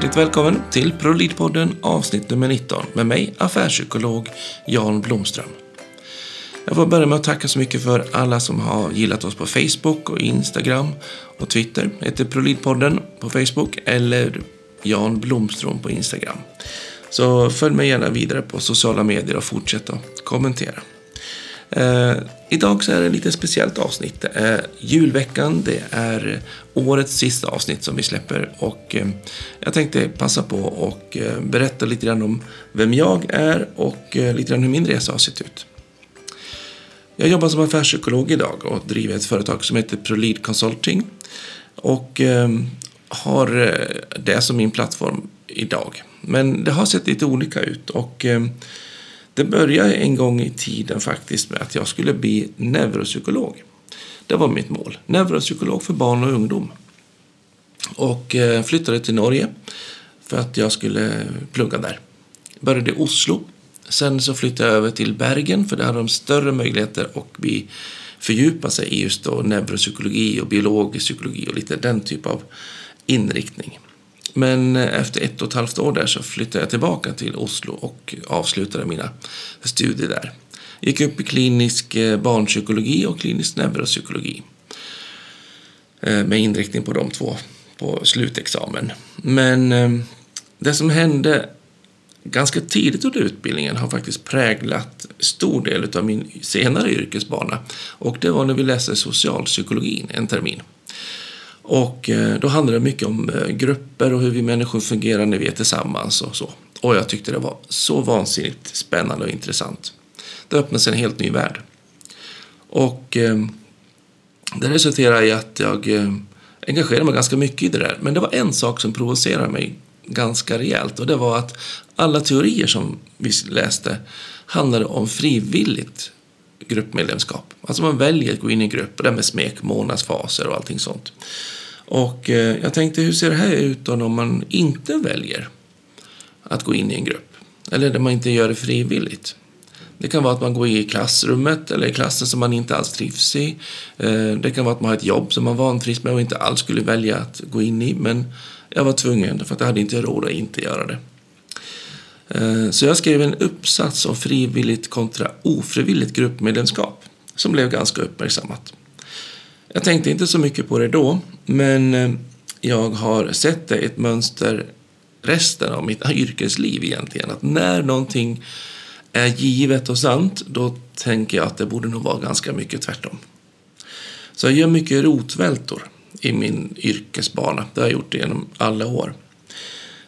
Hjärtligt välkommen till ProLid-podden avsnitt nummer 19 med mig, affärspsykolog Jan Blomström. Jag får börja med att tacka så mycket för alla som har gillat oss på Facebook och Instagram och Twitter. Jag heter ProLid-podden på Facebook eller Jan Blomström på Instagram. Så följ mig gärna vidare på sociala medier och fortsätt att kommentera. Eh, idag så är det ett lite speciellt avsnitt. Det är julveckan, det är årets sista avsnitt som vi släpper och eh, jag tänkte passa på och eh, berätta lite grann om vem jag är och eh, lite grann hur min resa har sett ut. Jag jobbar som affärspsykolog idag och driver ett företag som heter ProLead Consulting och eh, har eh, det som min plattform idag. Men det har sett lite olika ut och eh, det började en gång i tiden faktiskt med att jag skulle bli neuropsykolog. Det var mitt mål. Neuropsykolog för barn och ungdom. Och eh, flyttade till Norge för att jag skulle plugga där. Började i Oslo. Sen så flyttade jag över till Bergen för där hade de större möjligheter att bli, fördjupa sig i just då neuropsykologi och biologisk psykologi och lite den typ av inriktning. Men eh, efter ett och ett halvt år där så flyttade jag tillbaka till Oslo och avslutade mina studier där. Gick upp i klinisk eh, barnpsykologi och klinisk neuropsykologi. Eh, med inriktning på de två på slutexamen. Men det som hände ganska tidigt under utbildningen har faktiskt präglat stor del av min senare yrkesbana. Och det var när vi läste socialpsykologin en termin. Och eh, då handlade det mycket om eh, grupper och hur vi människor fungerar när vi är tillsammans och så. Och jag tyckte det var så vansinnigt spännande och intressant. Det öppnade sig en helt ny värld. Och eh, det resulterade i att jag engagerade mig ganska mycket i det där. Men det var en sak som provocerade mig ganska rejält och det var att alla teorier som vi läste handlade om frivilligt gruppmedlemskap. Alltså man väljer att gå in i en grupp, och det med smekmånadsfaser och allting sånt. Och eh, jag tänkte, hur ser det här ut då om man inte väljer att gå in i en grupp? Eller där man inte gör det frivilligt. Det kan vara att man går i klassrummet eller i klassen som man inte alls trivs i. Eh, det kan vara att man har ett jobb som man vantrivs med och inte alls skulle välja att gå in i. Men jag var tvungen för att jag hade inte råd att inte göra det. Eh, så jag skrev en uppsats om frivilligt kontra ofrivilligt gruppmedlemskap som blev ganska uppmärksammat. Jag tänkte inte så mycket på det då, men eh, jag har sett det ett mönster resten av mitt yrkesliv egentligen. Att när någonting är givet och sant, då tänker jag att det borde nog vara ganska mycket tvärtom. Så jag gör mycket rotvältor i min yrkesbana. Det har jag gjort genom alla år.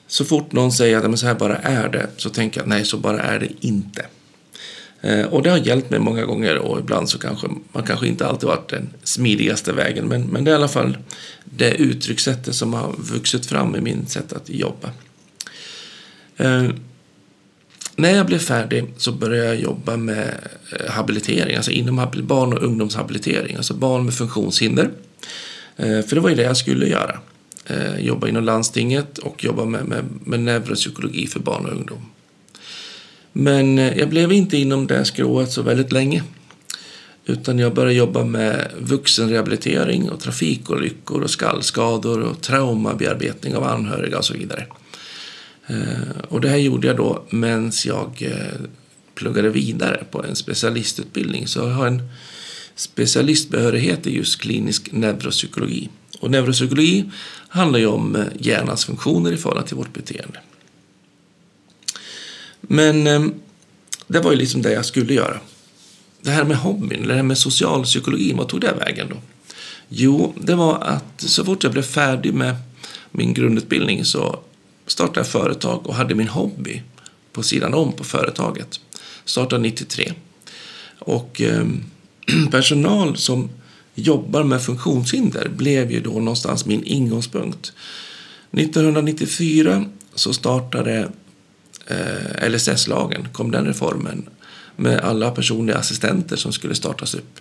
Så fort någon säger att så här bara är det, så tänker jag nej, så bara är det inte. Eh, och det har hjälpt mig många gånger och ibland så kanske man kanske inte alltid varit den smidigaste vägen. Men, men det är i alla fall det uttryckssättet som har vuxit fram i min sätt att jobba. Eh, när jag blev färdig så började jag jobba med eh, habilitering, alltså inom barn och ungdomshabilitering, alltså barn med funktionshinder. Eh, för det var ju det jag skulle göra. Eh, jobba inom landstinget och jobba med, med, med neuropsykologi för barn och ungdom. Men eh, jag blev inte inom det skrået så väldigt länge. Utan jag började jobba med vuxenrehabilitering och trafikolyckor och skallskador och traumabearbetning av anhöriga och så vidare. Eh, och det här gjorde jag då medan jag eh, pluggade vidare på en specialistutbildning. Så jag har en specialistbehörighet i just klinisk neuropsykologi. Och neuropsykologi handlar ju om hjärnans funktioner i förhållande till vårt beteende. Men ehm, det var ju liksom det jag skulle göra. Det här med hobbyn, det här med socialpsykologin, vad tog det vägen då? Jo, det var att så fort jag blev färdig med min grundutbildning så startade jag företag och hade min hobby på sidan om på företaget. Startade 93. Och ehm, personal som jobbar med funktionshinder blev ju då någonstans min ingångspunkt. 1994 så startade Eh, LSS-lagen, kom den reformen med alla personliga assistenter som skulle startas upp.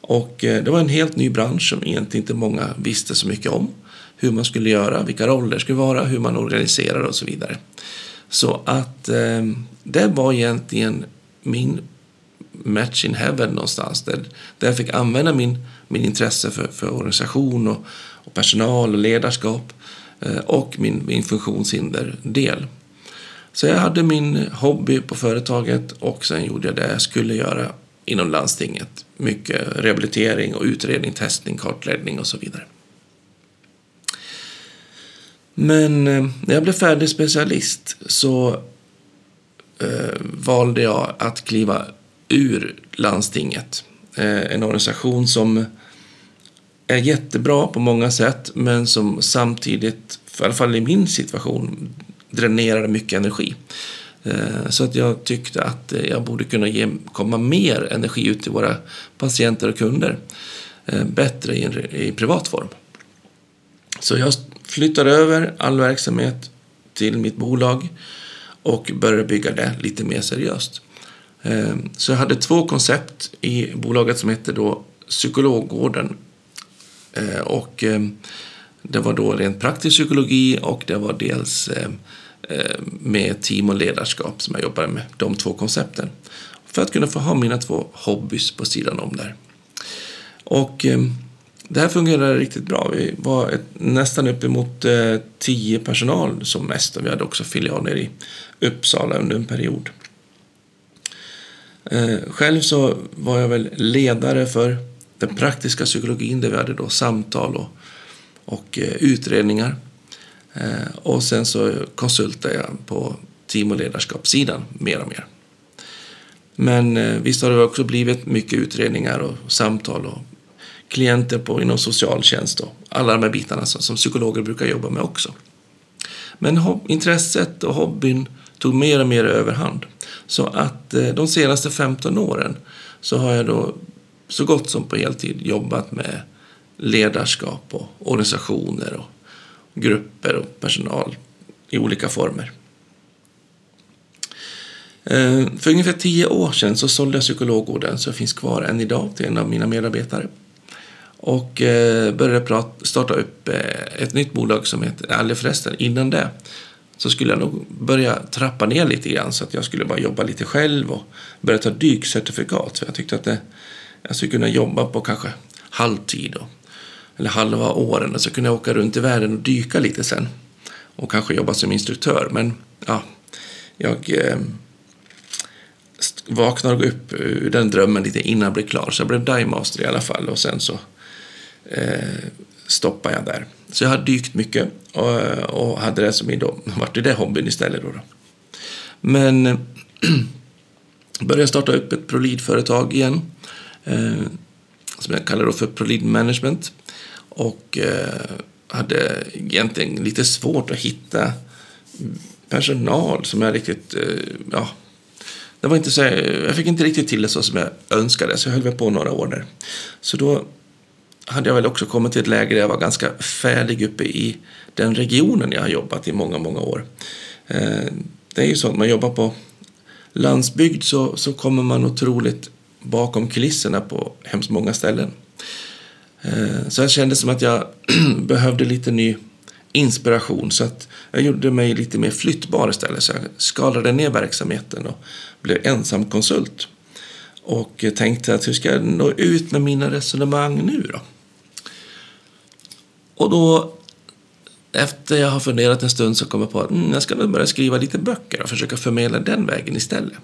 Och eh, det var en helt ny bransch som egentligen inte många visste så mycket om. Hur man skulle göra, vilka roller det skulle vara, hur man organiserar och så vidare. Så att eh, det var egentligen min match in heaven någonstans. Där, där jag fick använda min, min intresse för, för organisation och, och personal och ledarskap eh, och min, min funktionshinderdel. Så jag hade min hobby på företaget och sen gjorde jag det jag skulle göra inom landstinget. Mycket rehabilitering och utredning, testning, kartläggning och så vidare. Men eh, när jag blev färdig specialist så eh, valde jag att kliva ur landstinget. Eh, en organisation som är jättebra på många sätt men som samtidigt, i alla fall i min situation, dränerade mycket energi. Eh, så att jag tyckte att eh, jag borde kunna ge, komma mer energi ut till våra patienter och kunder. Eh, bättre i, i privat form. Så jag flyttade över all verksamhet till mitt bolag och började bygga det lite mer seriöst. Så jag hade två koncept i bolaget som hette då Psykologgården. Och det var då rent praktisk psykologi och det var dels Eh, med team och ledarskap som jag jobbade med, de två koncepten. För att kunna få ha mina två hobbys på sidan om där. Och eh, det här fungerade riktigt bra. Vi var ett, nästan uppemot eh, tio personal som mest och vi hade också filialer i Uppsala under en period. Eh, själv så var jag väl ledare för den praktiska psykologin där vi hade då samtal och, och eh, utredningar. Eh, och sen så konsultar jag på team och ledarskapssidan mer och mer. Men eh, visst har det också blivit mycket utredningar och samtal och klienter på, inom socialtjänst och alla de här bitarna som, som psykologer brukar jobba med också. Men intresset och hobbyn tog mer och mer överhand. Så att eh, de senaste 15 åren så har jag då så gott som på heltid jobbat med ledarskap och organisationer och grupper och personal i olika former. Eh, för ungefär tio år sedan så sålde jag psykologorden som finns kvar än idag till en av mina medarbetare. Och eh, började starta upp eh, ett nytt bolag som heter, eller förresten innan det så skulle jag nog börja trappa ner lite grann så att jag skulle bara jobba lite själv och börja ta dykcertifikat. för jag tyckte att det, jag skulle kunna jobba på kanske halvtid och eller halva åren och så kunde jag åka runt i världen och dyka lite sen och kanske jobba som instruktör. Men ja, jag eh, vaknade upp ur den drömmen lite innan jag blev klar. Så jag blev divemaster i alla fall och sen så eh, stoppade jag där. Så jag har dykt mycket och, och hade det som min då, vart det hobbyn istället då. då. Men började starta upp ett Prolid-företag igen. Eh, som jag kallar då för Prolid Management. Och eh, hade egentligen lite svårt att hitta personal som jag riktigt, eh, ja, det var inte så, jag fick inte riktigt till det så som jag önskade, så jag höll väl på några år där. Så då hade jag väl också kommit till ett läge där jag var ganska färdig uppe i den regionen jag har jobbat i många, många år. Eh, det är ju så att man jobbar på landsbygd så, så kommer man otroligt bakom kulisserna på hemskt många ställen. Eh, så jag kände som att jag behövde lite ny inspiration så att jag gjorde mig lite mer flyttbar istället. Så jag skalade ner verksamheten och blev ensam konsult. Och tänkte att hur ska jag nå ut med mina resonemang nu då? Och då efter jag har funderat en stund så kom jag på att mm, jag ska nog börja skriva lite böcker och försöka förmedla den vägen istället.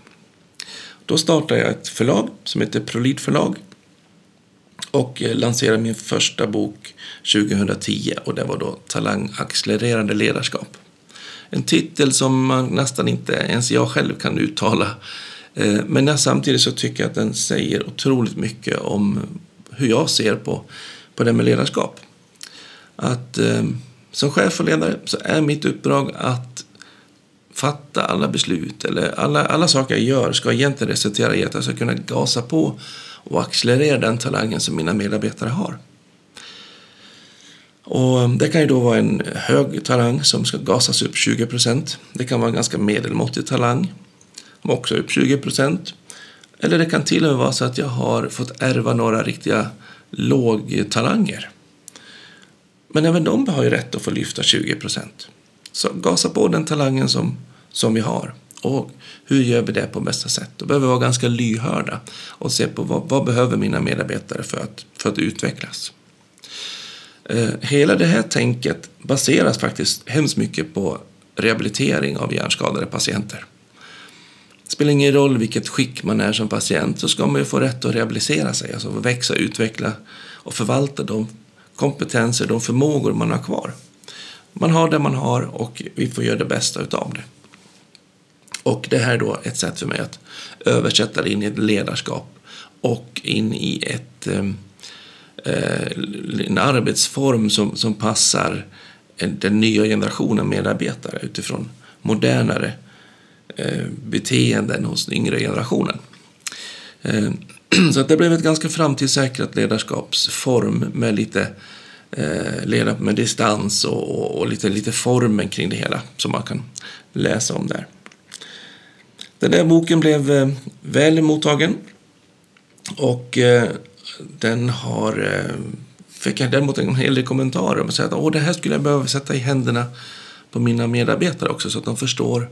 Då startade jag ett förlag som heter Prolid förlag och eh, lanserade min första bok 2010 och det var då Talangaccelererande ledarskap. En titel som man nästan inte ens jag själv kan uttala. Eh, men jag samtidigt så tycker jag att den säger otroligt mycket om hur jag ser på, på det med ledarskap. Att eh, som chef och ledare så är mitt uppdrag att fatta alla beslut eller alla, alla saker jag gör ska egentligen resultera i att jag ska kunna gasa på och accelerera den talangen som mina medarbetare har. Och det kan ju då vara en hög talang som ska gasas upp 20 procent. Det kan vara en ganska medelmåttig talang, som också upp 20 procent. Eller det kan till och med vara så att jag har fått ärva några riktiga lågtalanger. Men även de har ju rätt att få lyfta 20 procent. Så gasa på den talangen som, som vi har. Och hur gör vi det på bästa sätt? Då behöver vi vara ganska lyhörda och se på vad, vad behöver mina medarbetare för att, för att utvecklas. Eh, hela det här tänket baseras faktiskt hemskt mycket på rehabilitering av hjärnskadade patienter. Det spelar ingen roll vilket skick man är som patient så ska man ju få rätt att rehabilitera sig, alltså växa, utveckla och förvalta de kompetenser, de förmågor man har kvar. Man har det man har och vi får göra det bästa utav det. Och det här är då ett sätt för mig att översätta det in i ett ledarskap och in i ett, ehm, eh, en arbetsform som, som passar den nya generationen medarbetare utifrån modernare eh, beteenden hos den yngre generationen. Eh, så att det blev ett ganska framtidssäkrat ledarskapsform med lite eh, leda med distans och, och, och, lite, lite formen kring det hela som man kan läsa om där. Den där boken blev eh, väl mottagen och eh, den har eh, fick jag däremot en hel del kommentarer om att Åh, det här skulle jag behöva sätta i händerna på mina medarbetare också så att de förstår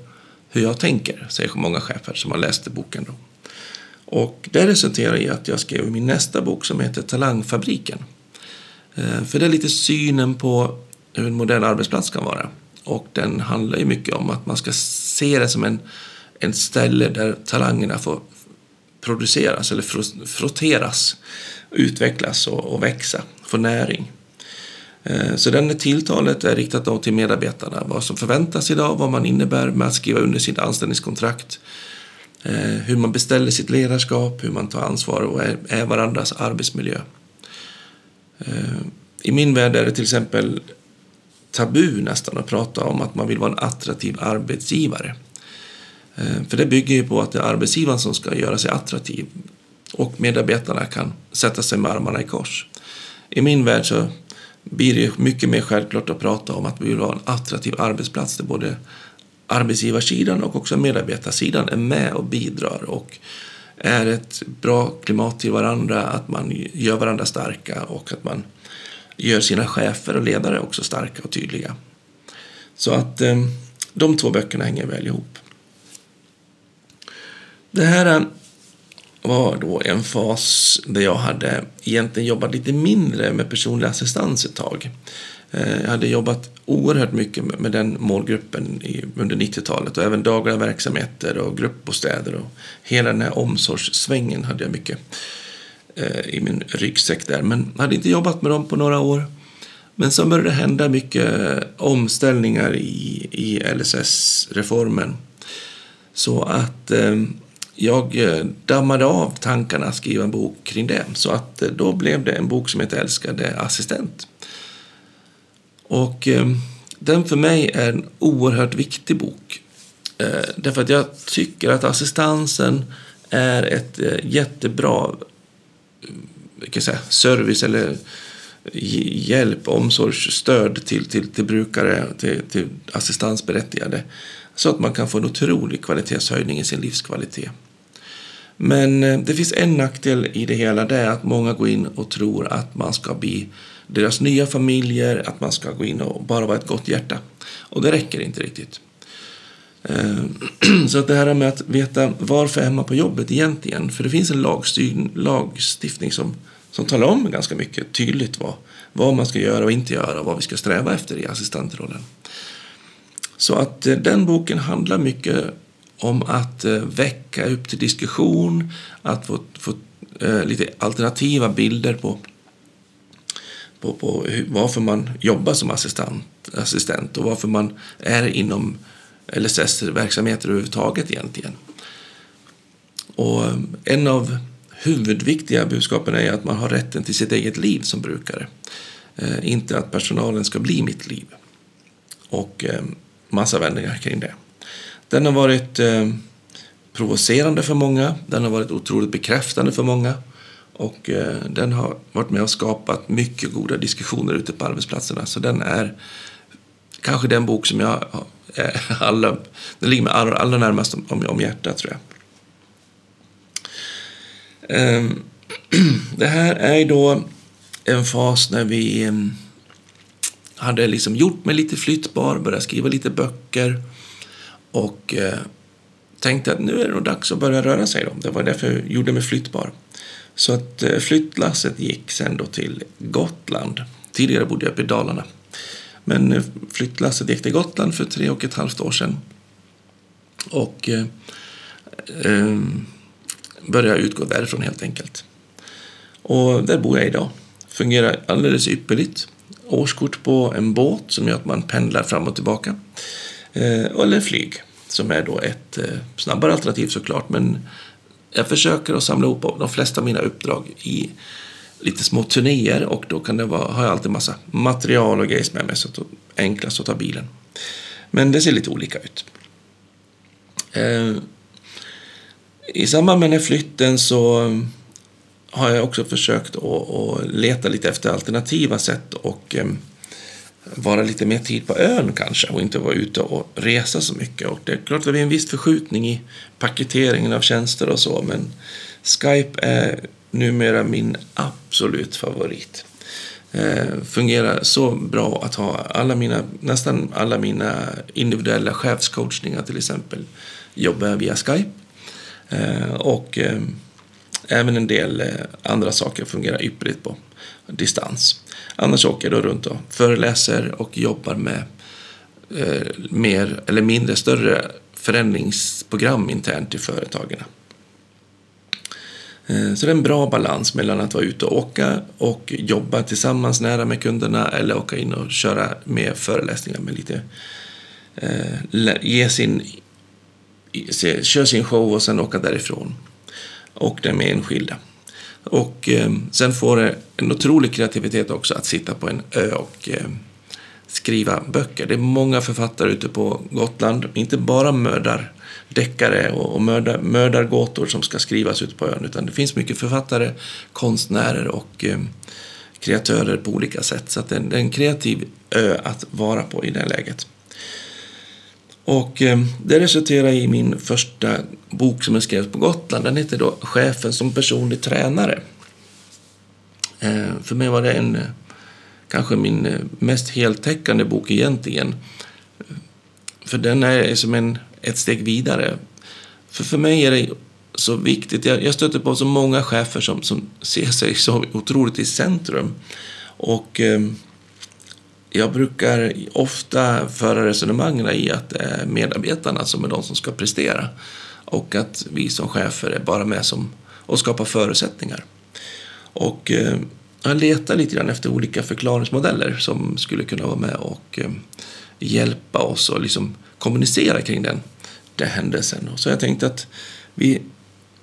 hur jag tänker, säger många chefer som har läst boken. Då. Och det resulterar i att jag skrev min nästa bok som heter Talangfabriken. Eh, för det är lite synen på hur en modern arbetsplats kan vara. Och den handlar ju mycket om att man ska se det som en, en ställe där talangerna får produceras eller frotteras, utvecklas och, och växa, få näring. Eh, så den tilltalet är riktat då till medarbetarna. Vad som förväntas idag, vad man innebär med att skriva under sitt anställningskontrakt. Eh, hur man beställer sitt ledarskap, hur man tar ansvar och är varandras arbetsmiljö. Eh, I min värld är det till exempel tabu nästan att prata om att man vill vara en attraktiv arbetsgivare. Eh, för det bygger ju på att det är arbetsgivaren som ska göra sig attraktiv och medarbetarna kan sätta sig med armarna i kors. I min värld så blir det mycket mer självklart att prata om att vi vill ha en attraktiv arbetsplats där både arbetsgivarsidan och också medarbetarsidan är med och bidrar och är ett bra klimat till varandra, att man gör varandra starka och att man gör sina chefer och ledare också starka och tydliga. Så att ehm, de två böckerna hänger väl ihop. Det här eh, var då en fas där jag hade egentligen jobbat lite mindre med personlig assistans ett tag. Eh, jag hade jobbat oerhört mycket med den målgruppen under 90-talet och även dagliga verksamheter och gruppbostäder och hela den här omsorgssvängen hade jag mycket eh, i min ryggsäck där. Men hade inte jobbat med dem på några år. Men så började det hända mycket omställningar i, i LSS-reformen. Så att jag eh, dammade av tankarna att skriva en bok kring det. Så att eh, då blev det en bok som heter Älskade assistent. Och eh, den för mig är en oerhört viktig bok. Därför att jag tycker att assistansen är ett jättebra kan säga, service eller hjälp, omsorgsstöd till, till, till brukare, till, till assistansberättigade. Så att man kan få en otrolig kvalitetshöjning i sin livskvalitet. Men eh, det finns en nackdel i det hela, det är att många går in och tror att man ska bli deras nya familjer, att man ska gå in och bara vara ett gott hjärta. Och det räcker inte riktigt. Eh, så att det här med att veta varför är man på jobbet egentligen? För det finns en lagstiftning som, som talar om ganska mycket tydligt vad, vad man ska göra och inte göra och vad vi ska sträva efter i assistantrollen. Så att eh, den boken handlar mycket om att eh, väcka upp till diskussion, att få, få eh, lite alternativa bilder på på, på varför man jobbar som assistent, assistent och varför man är inom LSS-verksamheter överhuvudtaget egentligen. Och eh, en av huvudviktiga budskapen är att man har rätten till sitt eget liv som brukare. Eh, inte att personalen ska bli mitt liv. Och eh, massa vändningar kring det. Den har varit eh, provocerande för många. Den har varit otroligt bekräftande för många. Och eh, den har varit med och skapat mycket goda diskussioner ute på arbetsplatserna. Så den är kanske den bok som jag eh, alla, den ligger mig allra, allra närmast om, om hjärtat tror jag. Eh, det här är då en fas när vi ehm, hade liksom gjort mig lite flyttbar, börjat skriva lite böcker och eh, tänkte att nu är det nog dags att börja röra sig. Då. Det var därför jag gjorde mig flyttbar. Så att eh, flyttlasset gick sen då till Gotland, tidigare bodde jag uppe i Dalarna. Men eh, flyttlasset gick till Gotland för tre och ett halvt år sedan. Och eh, eh, började utgå därifrån helt enkelt. Och där bor jag idag. Fungerar alldeles ypperligt. Årskort på en båt som gör att man pendlar fram och tillbaka. Eh, eller flyg som är då ett eh, snabbare alternativ såklart. Men jag försöker att samla ihop de flesta av mina uppdrag i lite små turnéer och då kan det vara, har jag alltid massa material och grejs med mig så det är enklast att ta bilen. Men det ser lite olika ut. Eh, I samband med den här flytten så har jag också försökt att, leta lite efter alternativa sätt och ehm, vara lite mer tid på ön kanske och inte vara ute och resa så mycket. Och det är klart att det blir en viss förskjutning i paketeringen av tjänster och så men Skype är numera min absolut favorit. Eh, fungerar så bra att ha alla mina, nästan alla mina individuella chefscoachningar till exempel jobbar jag via Skype. Eh, och eh, även en del eh, andra saker fungerar ypperligt på distans. Annars åker jag då runt och föreläser och jobbar med eh, mer eller mindre större förändringsprogram internt i företagen. Eh, så det är en bra balans mellan att vara ute och åka och jobba tillsammans nära med kunderna eller åka in och köra med föreläsningar med lite eh, ge sin, köra sin show och sen åka därifrån. Och det med enskilda. Och eh, sen får det en otrolig kreativitet också att sitta på en ö och eh, skriva böcker. Det är många författare ute på Gotland, inte bara mördar deckare och, och mördar, mördargåtor som ska skrivas ute på ön, utan det finns mycket författare, konstnärer och eh, kreatörer på olika sätt. Så det är, en, det är en kreativ ö att vara på i det läget. Och eh, det resulterade i min första bok som jag skrev på Gotland. Den heter då Chefen som personlig tränare. Eh, för mig var det en, eh, kanske min eh, mest heltäckande bok egentligen. För den är som en, ett steg vidare. För, för mig är det så viktigt. Jag, jag stöter på så många chefer som, som ser sig så otroligt i centrum. Och eh, jag brukar ofta föra resonemangen i att det är medarbetarna som är de som ska prestera och att vi som chefer är bara med som och skapar förutsättningar. Och eh, jag letar lite grann efter olika förklaringsmodeller som skulle kunna vara med och eh, hjälpa oss att liksom kommunicera kring den, den händelsen. Så jag tänkte att vi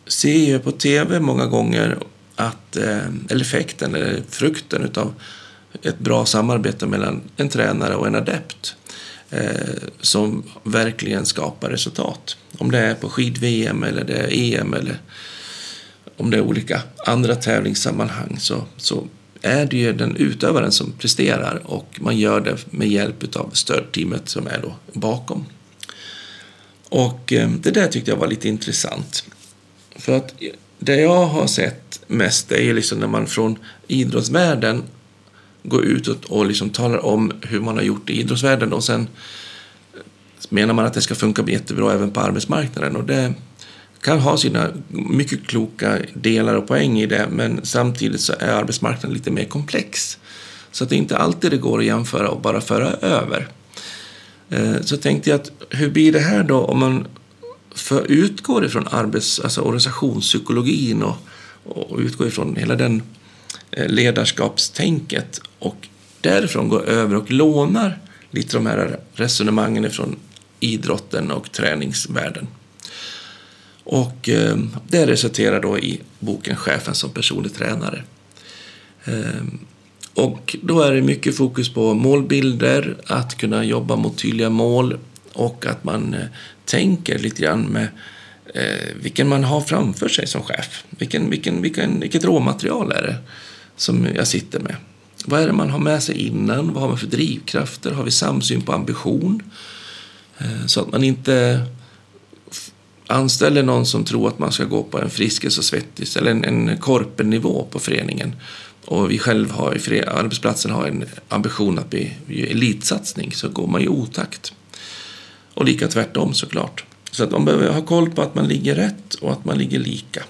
ser ju på tv många gånger att, eh, eller effekten eller frukten utav ett bra samarbete mellan en tränare och en adept eh, som verkligen skapar resultat. Om det är på skid-VM eller det är EM eller om det är olika andra tävlingssammanhang så, så är det ju den utövaren som presterar och man gör det med hjälp av stödteamet som är då bakom. Och eh, det där tyckte jag var lite intressant. För att det jag har sett mest är ju liksom när man från idrottsvärlden gå ut och, och liksom talar om hur man har gjort i idrottsvärlden och sen menar man att det ska funka jättebra även på arbetsmarknaden och det kan ha sina mycket kloka delar och poäng i det men samtidigt så är arbetsmarknaden lite mer komplex. Så att det inte alltid det går att jämföra och bara föra över. Eh, så tänkte jag att hur blir det här då om man för utgår ifrån arbets, alltså organisationspsykologin och, och utgår ifrån hela den Eh, ledarskapstänket och därifrån går över och lånar lite de här resonemangen från idrotten och träningsvärlden. Och eh, det resulterar då i boken Chefen som personlig tränare. Eh, och då är det mycket fokus på målbilder, att kunna jobba mot tydliga mål och att man tänker lite grann med vilken man har framför sig som chef. Vilken, vilken, vilken, vilket råmaterial är det? Som jag sitter med. Vad är det man har med sig innan? Vad har man för drivkrafter? Har vi samsyn på ambition? Eh, så att man inte anställer någon som tror att man ska gå på en Friskis och Svettis eller en, en korpennivå på föreningen och vi själva har i arbetsplatsen har en ambition att bli elitsatsning så går man i otakt. Och lika tvärtom såklart. Så att man behöver ha koll på att man ligger rätt och att man ligger lika.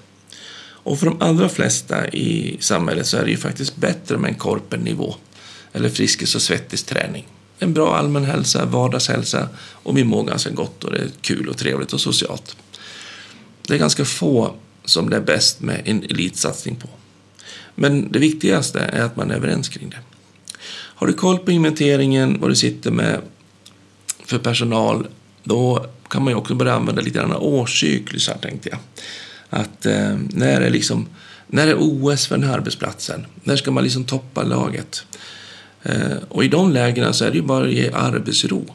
Och för de allra flesta i samhället så är det ju faktiskt bättre med en korpennivå eller Friskis och Svettis träning. En bra allmän hälsa, vardagshälsa och vi mår ganska gott och det är kul och trevligt och socialt. Det är ganska få som det är bäst med en elitsatsning på. Men det viktigaste är att man är överens kring det. Har du koll på inventeringen, vad du sitter med för personal, då kan man ju också börja använda lite grann årscyklusar tänkte jag. Att eh, när är liksom när är OS för den här arbetsplatsen? När ska man liksom toppa laget? Eh, och i de lägena så är det ju bara att ge arbetsro.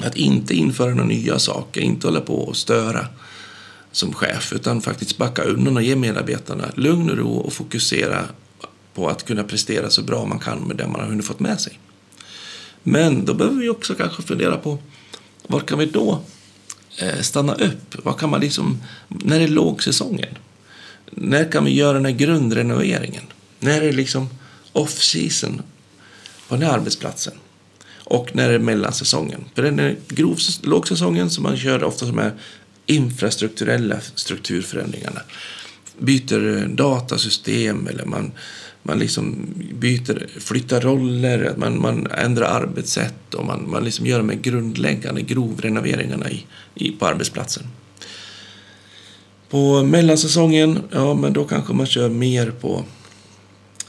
Att inte införa några nya saker, inte hålla på och störa som chef, utan faktiskt backa undan och ge medarbetarna lugn och ro och fokusera på att kunna prestera så bra man kan med det man har hunnit fått med sig. Men då behöver vi också kanske fundera på var kan vi då Eh, stanna upp? Vad kan man liksom, när är lågsäsongen? När kan vi göra den här grundrenoveringen? När är det liksom off-season på den här arbetsplatsen? Och när är det mellansäsongen? För den är grov lågsäsongen som man kör ofta som är infrastrukturella strukturförändringarna. Byter eh, datasystem eller man, man liksom byter, flyttar roller, man, man ändrar arbetssätt och man, man liksom gör de här grundläggande grovrenoveringarna i, i, på arbetsplatsen. På mellansäsongen, ja men då kanske man kör mer på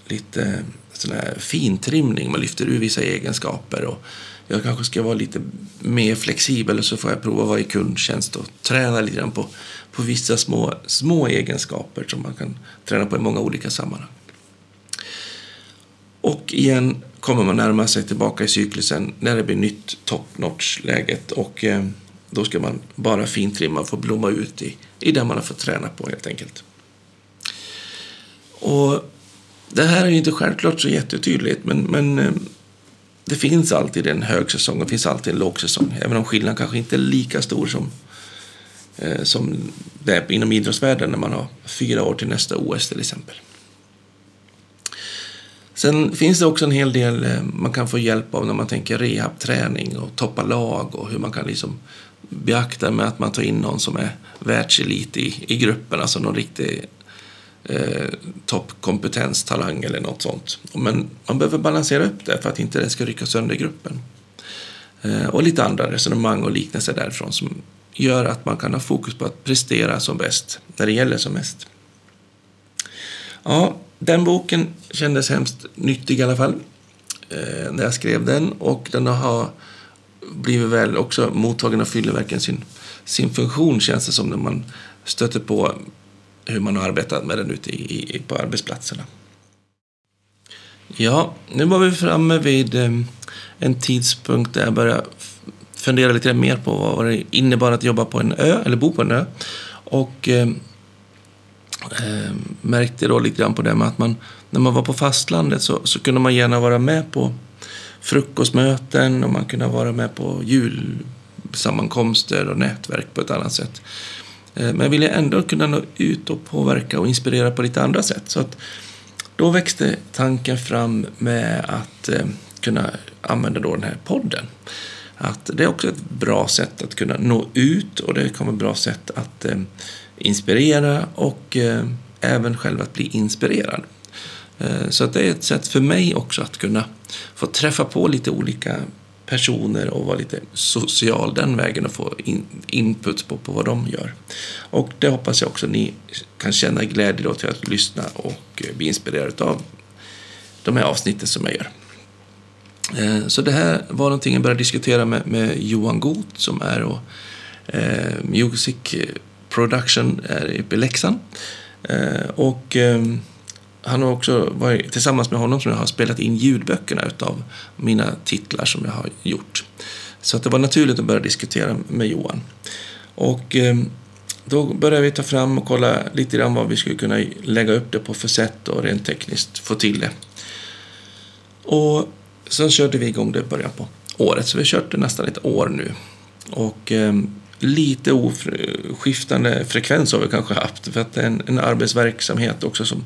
lite sån här fintrimning. Man lyfter ur vissa egenskaper och jag kanske ska vara lite mer flexibel och så får jag prova att vara i kundtjänst och träna lite grann på, på vissa små, små egenskaper som man kan träna på i många olika sammanhang. Och igen kommer man närma sig tillbaka i cyklusen när det blir nytt top notch-läget och eh, då ska man bara fintrimma och få blomma ut i, i det man har fått träna på helt enkelt. Och det här är ju inte självklart så jättetydligt men, men eh, det finns alltid en högsäsong och det finns alltid en lågsäsong. Även om skillnaden kanske inte är lika stor som, eh, som det är inom idrottsvärlden när man har fyra år till nästa OS till exempel. Sen finns det också en hel del eh, man kan få hjälp av när man tänker rehabträning och toppa lag och hur man kan liksom beakta med att man tar in någon som är världselit i, i gruppen, alltså någon riktig eh, toppkompetenstalang eller något sånt. Men man behöver balansera upp det för att inte det ska rycka sönder gruppen. Eh, och lite andra resonemang och liknelser därifrån som gör att man kan ha fokus på att prestera som bäst när det gäller som mest. Ja, den boken kändes hemskt nyttig i alla fall eh, när jag skrev den och den har blivit väl också mottagen och fyller verkligen sin, sin funktion känns det som när man stöter på hur man har arbetat med den ute i, i, på arbetsplatserna. Ja, nu var vi framme vid eh, en tidpunkt där jag började fundera lite mer på vad det innebar att jobba på en ö, eller bo på en ö. Och eh, eh, märkte då lite grann på det med att man, när man var på fastlandet så, så kunde man gärna vara med på frukostmöten och man kunde vara med på julsammankomster och nätverk på ett annat sätt. Eh, men jag ville ändå kunna nå ut och påverka och inspirera på lite andra sätt. Så att då växte tanken fram med att eh, kunna använda då den här podden. Att det är också ett bra sätt att kunna nå ut och det kommer ett bra sätt att eh, inspirera och eh, även själv att bli inspirerad. Eh, så att det är ett sätt för mig också att kunna få träffa på lite olika personer och vara lite social den vägen och få in, input på, på vad de gör. Och det hoppas jag också ni kan känna glädje då till att lyssna och eh, bli inspirerade av de här avsnitten som jag gör. Så det här var någonting jag började diskutera med, med Johan Goth som är och, eh, Music Production är uppe i Leksand. Eh, och eh, han har också varit tillsammans med honom som jag har spelat in ljudböckerna utav mina titlar som jag har gjort. Så att det var naturligt att börja diskutera med Johan. Och eh, då började vi ta fram och kolla lite grann vad vi skulle kunna lägga upp det på för sätt och rent tekniskt få till det. Och sen körde vi igång det i början på året, så vi har kört det nästan ett år nu. Och ehm, lite oskiftande frekvens har vi kanske haft för att det är en, en arbetsverksamhet också som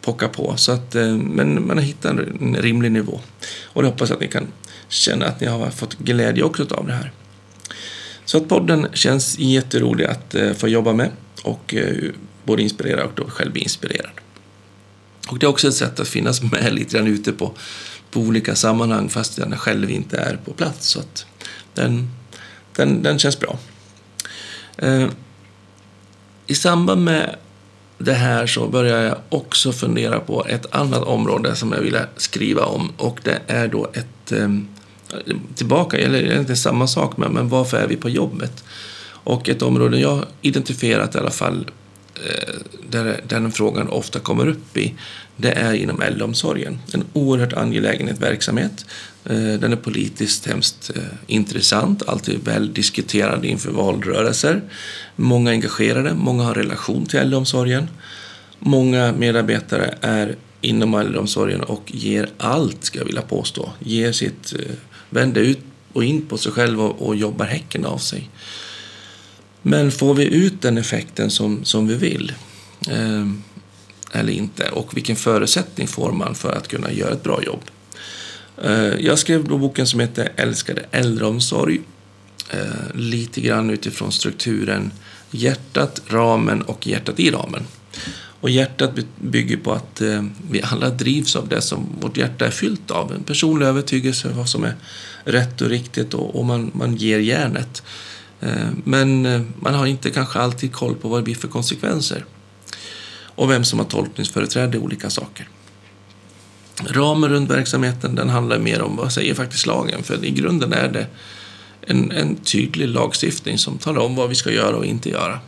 pockar på. Så att, eh, men man har hittat en rimlig nivå. Och det hoppas att ni kan känna att ni har fått glädje också av det här. Så att podden känns jätterolig att eh, få jobba med och eh, både inspirera och då själv bli inspirerad. Och det är också ett sätt att finnas med lite grann ute på, på olika sammanhang fast jag själv inte är på plats. Så att den, den, den känns bra. Eh, I samband med det här så börjar jag också fundera på ett annat område som jag vill skriva om och det är då ett ehm, tillbaka, eller egentligen samma sak, men, men varför är vi på jobbet? Och ett område jag identifierat i alla fall Eh, där den frågan ofta kommer upp i, det är inom äldreomsorgen. En oerhört angelägen verksamhet. Eh, den är politiskt hemskt eh, intressant, alltid väl diskuterad inför valrörelser. Många engagerade, många har relation till äldreomsorgen. Många medarbetare är inom äldreomsorgen och ger allt, ska jag vilja påstå. Ger sitt, vänder ut och in på sig själv och, och jobbar häcken av sig. Men får vi ut den effekten som, som vi vill? Eh, eller inte? Och vilken förutsättning får man för att kunna göra ett bra jobb? Eh, jag skrev då boken som heter Älskade äldreomsorg. Eh, lite grann utifrån strukturen hjärtat, ramen och hjärtat i ramen. Och hjärtat bygger på att eh, vi alla drivs av det som vårt hjärta är fyllt av. En personlig övertygelse vad som är rätt och riktigt och, och man, man ger järnet. Eh, men eh, man har inte kanske alltid koll på vad det blir för konsekvenser och vem som har tolkningsföreträde i olika saker. Ramen runt verksamheten den handlar mer om vad säger faktiskt lagen för i grunden är det en, en tydlig lagstiftning som talar om vad vi ska göra och inte göra.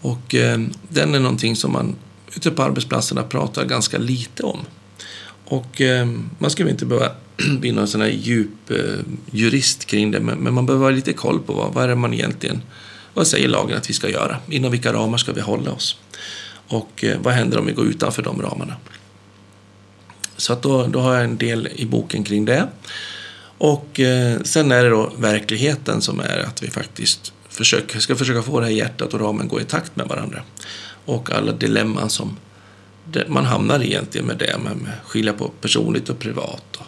Och eh, den är någonting som man ute på arbetsplatserna pratar ganska lite om. Och eh, man ska inte behöva bli någon sån här djup eh, jurist kring det, men, men, man behöver ha lite koll på vad, vad är det man egentligen, vad säger lagen att vi ska göra? Inom vilka ramar ska vi hålla oss? Och eh, vad händer om vi går utanför de ramarna? Så att då, då har jag en del i boken kring det. Och eh, sen är det då verkligheten som är att vi faktiskt försöker, ska försöka få det här hjärtat och ramen gå i takt med varandra. Och alla dilemman som man hamnar egentligen med det, med, att skilja på personligt och privat. Och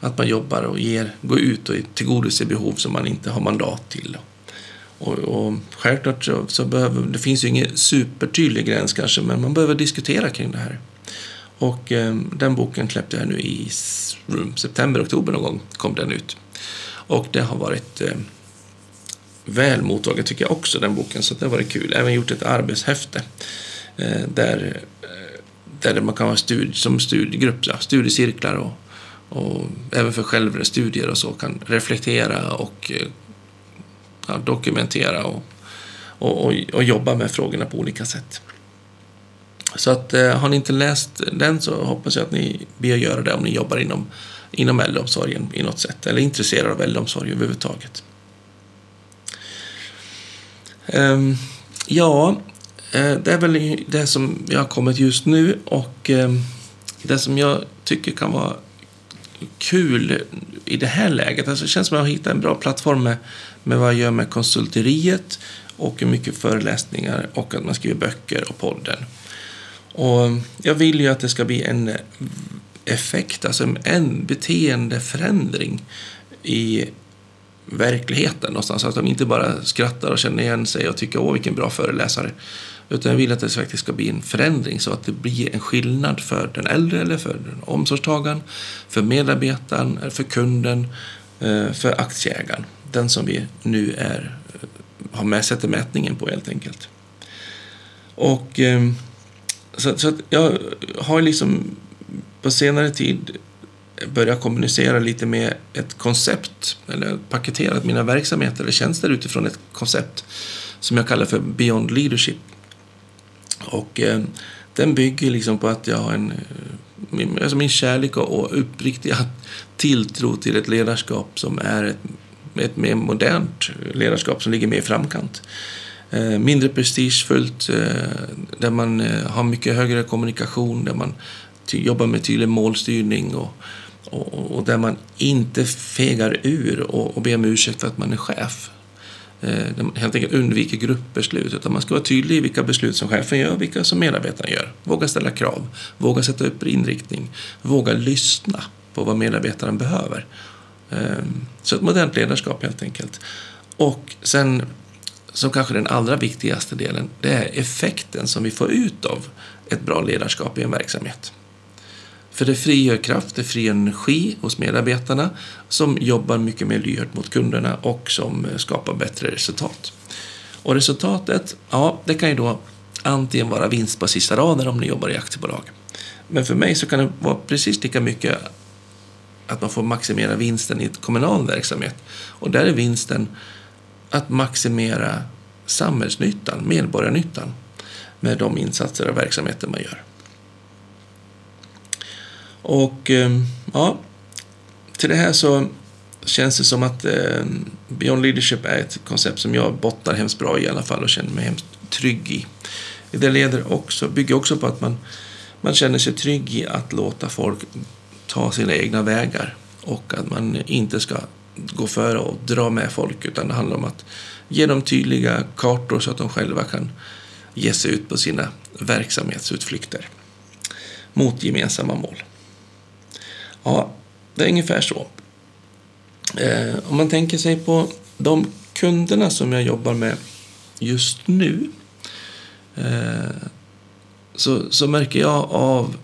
att man jobbar och ger, går ut och tillgodoser behov som man inte har mandat till. Och, och självklart så, så behöver, det finns ju ingen supertydlig gräns kanske, men man behöver diskutera kring det här. Och eh, den boken släppte jag nu i september, oktober någon gång kom den ut. Och det har varit eh, väl mottaget tycker jag också, den boken, så det har varit kul. Även gjort ett arbetshäfte eh, där där man kan vara studie, som studiegrupp, ja, studiecirklar och, och även för självstudier och så kan reflektera och eh, ja, dokumentera och, och, och, och, jobba med frågorna på olika sätt. Så att, eh, har ni inte läst den så hoppas jag att ni ber göra det om ni jobbar inom, inom äldreomsorgen i något sätt eller är intresserade av äldreomsorg överhuvudtaget. Um, ja, Eh, det är väl det som jag har kommit just nu och ehm, det som jag tycker kan vara kul i det här läget. Alltså det känns som att jag har hittat en bra plattform med, med vad jag gör med konsulteriet och mycket föreläsningar och att man skriver böcker och podden. Och ehm, jag vill ju att det ska bli en eh, effekt, alltså en beteendeförändring i verkligheten någonstans. Att de inte bara skrattar och känner igen sig och tycker åh vilken bra föreläsare. Utan jag vill att det faktiskt ska bli en förändring så att det blir en skillnad för den äldre eller för den omsorgstagaren, för medarbetaren, för kunden, eh, för aktieägaren. Den som vi nu är, eh, har med, sätter mätningen på helt enkelt. Och ehm, så, så att jag har liksom på senare tid börjat kommunicera lite med ett koncept eller paketerat mina verksamheter eller tjänster utifrån ett koncept som jag kallar för Beyond Leadership. Och eh, den bygger liksom på att jag har en, eh, min, alltså min kärlek och, uppriktiga tilltro till ett ledarskap som är ett, ett mer modernt ledarskap som ligger mer i framkant. Eh, mindre prestigefullt, eh, där man eh, har mycket högre kommunikation, där man jobbar med tydlig målstyrning och, och, och, där man inte fegar ur och, och ber om ursäkt för att man är chef Eh, de helt enkelt undviker gruppbeslut. Utan man ska vara tydlig i vilka beslut som chefen gör och vilka som medarbetarna gör. Våga ställa krav, våga sätta upp inriktning, våga lyssna på vad medarbetaren behöver. Ehm, så ett modernt ledarskap helt enkelt. Och sen, som kanske den allra viktigaste delen, det är effekten som vi får ut av ett bra ledarskap i en verksamhet. För det frigör kraft, det frigör energi hos medarbetarna som jobbar mycket mer lyhört mot kunderna och som eh, skapar bättre resultat. Och resultatet, ja, det kan ju då antingen vara vinst på sista raden om ni jobbar i aktiebolag. Men för mig så kan det vara precis lika mycket att man får maximera vinsten i ett kommunal verksamhet. Och där är vinsten att maximera samhällsnyttan, medborgarnyttan med de insatser och verksamheter man gör. Och ehm, ja, till det här så känns det som att eh, Beyond Leadership är ett koncept som jag bottnar hemskt bra i, i alla fall och känner mig hemskt trygg i. Det leder också, bygger också på att man, man känner sig trygg i att låta folk ta sina egna vägar och att man inte ska gå före och dra med folk utan det handlar om att ge dem tydliga kartor så att de själva kan ge sig ut på sina verksamhetsutflykter mot gemensamma mål. Ja, det är ungefär så. Eh, om man tänker sig på de kunderna som jag jobbar med just nu eh, så, så märker jag av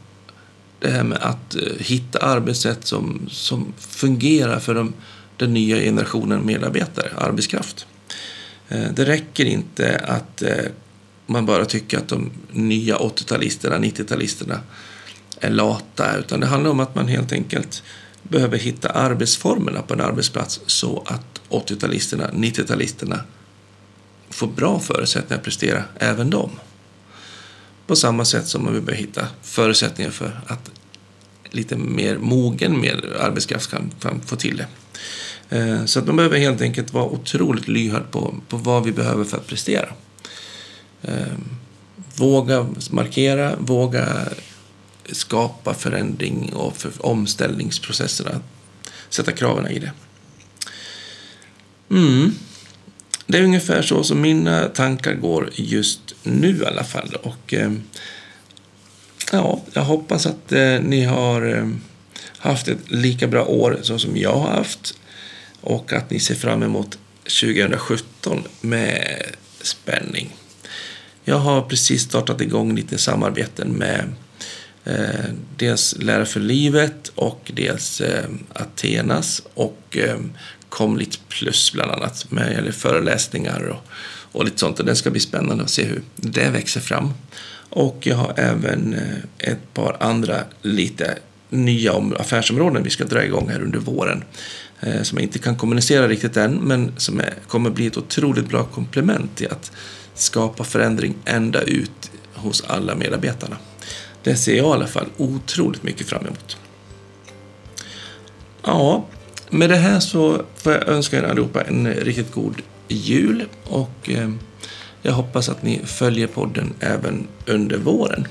det här med att eh, hitta arbetssätt som, som fungerar för de, den nya generationen medarbetare, arbetskraft. Eh, det räcker inte att eh, man bara tycker att de nya 80-talisterna, 90-talisterna är lata, utan det handlar om att man helt enkelt behöver hitta arbetsformerna på en arbetsplats så att 80-talisterna, 90-talisterna får bra förutsättningar att prestera, även de. På samma sätt som man behöver hitta förutsättningar för att lite mer mogen mer arbetskraft kan, få till det. Eh, så att man behöver helt enkelt vara otroligt lyhörd på, på vad vi behöver för att prestera. Eh, våga markera, våga skapa förändring och för omställningsprocesserna. Sätta kraven i det. Mm. Det är ungefär så som mina tankar går just nu i alla fall. Och, eh, ja, jag hoppas att eh, ni har eh, haft ett lika bra år så som jag har haft och att ni ser fram emot 2017 med spänning. Jag har precis startat igång lite samarbeten med eh, dels Lära för livet och dels eh, Athenas och eh, Komlit Plus bland annat med gäller föreläsningar och, och lite sånt. Och det ska bli spännande att se hur det växer fram. Och jag har även eh, ett par andra lite nya affärsområden vi ska dra igång här under våren. Eh, som jag inte kan kommunicera riktigt än, men som är, kommer bli ett otroligt bra komplement till att skapa förändring ända ut hos alla medarbetarna. Det ser jag i alla fall otroligt mycket fram emot. Ja, med det här så får jag önska er allihopa en riktigt god jul och eh, jag hoppas att ni följer podden även under våren.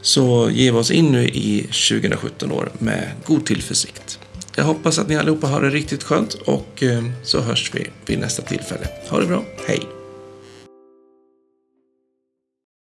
Så ge oss in nu i 2017 år med god tillförsikt. Jag hoppas att ni allihopa har det riktigt skönt och eh, så hörs vi vid nästa tillfälle. Ha det bra, hej!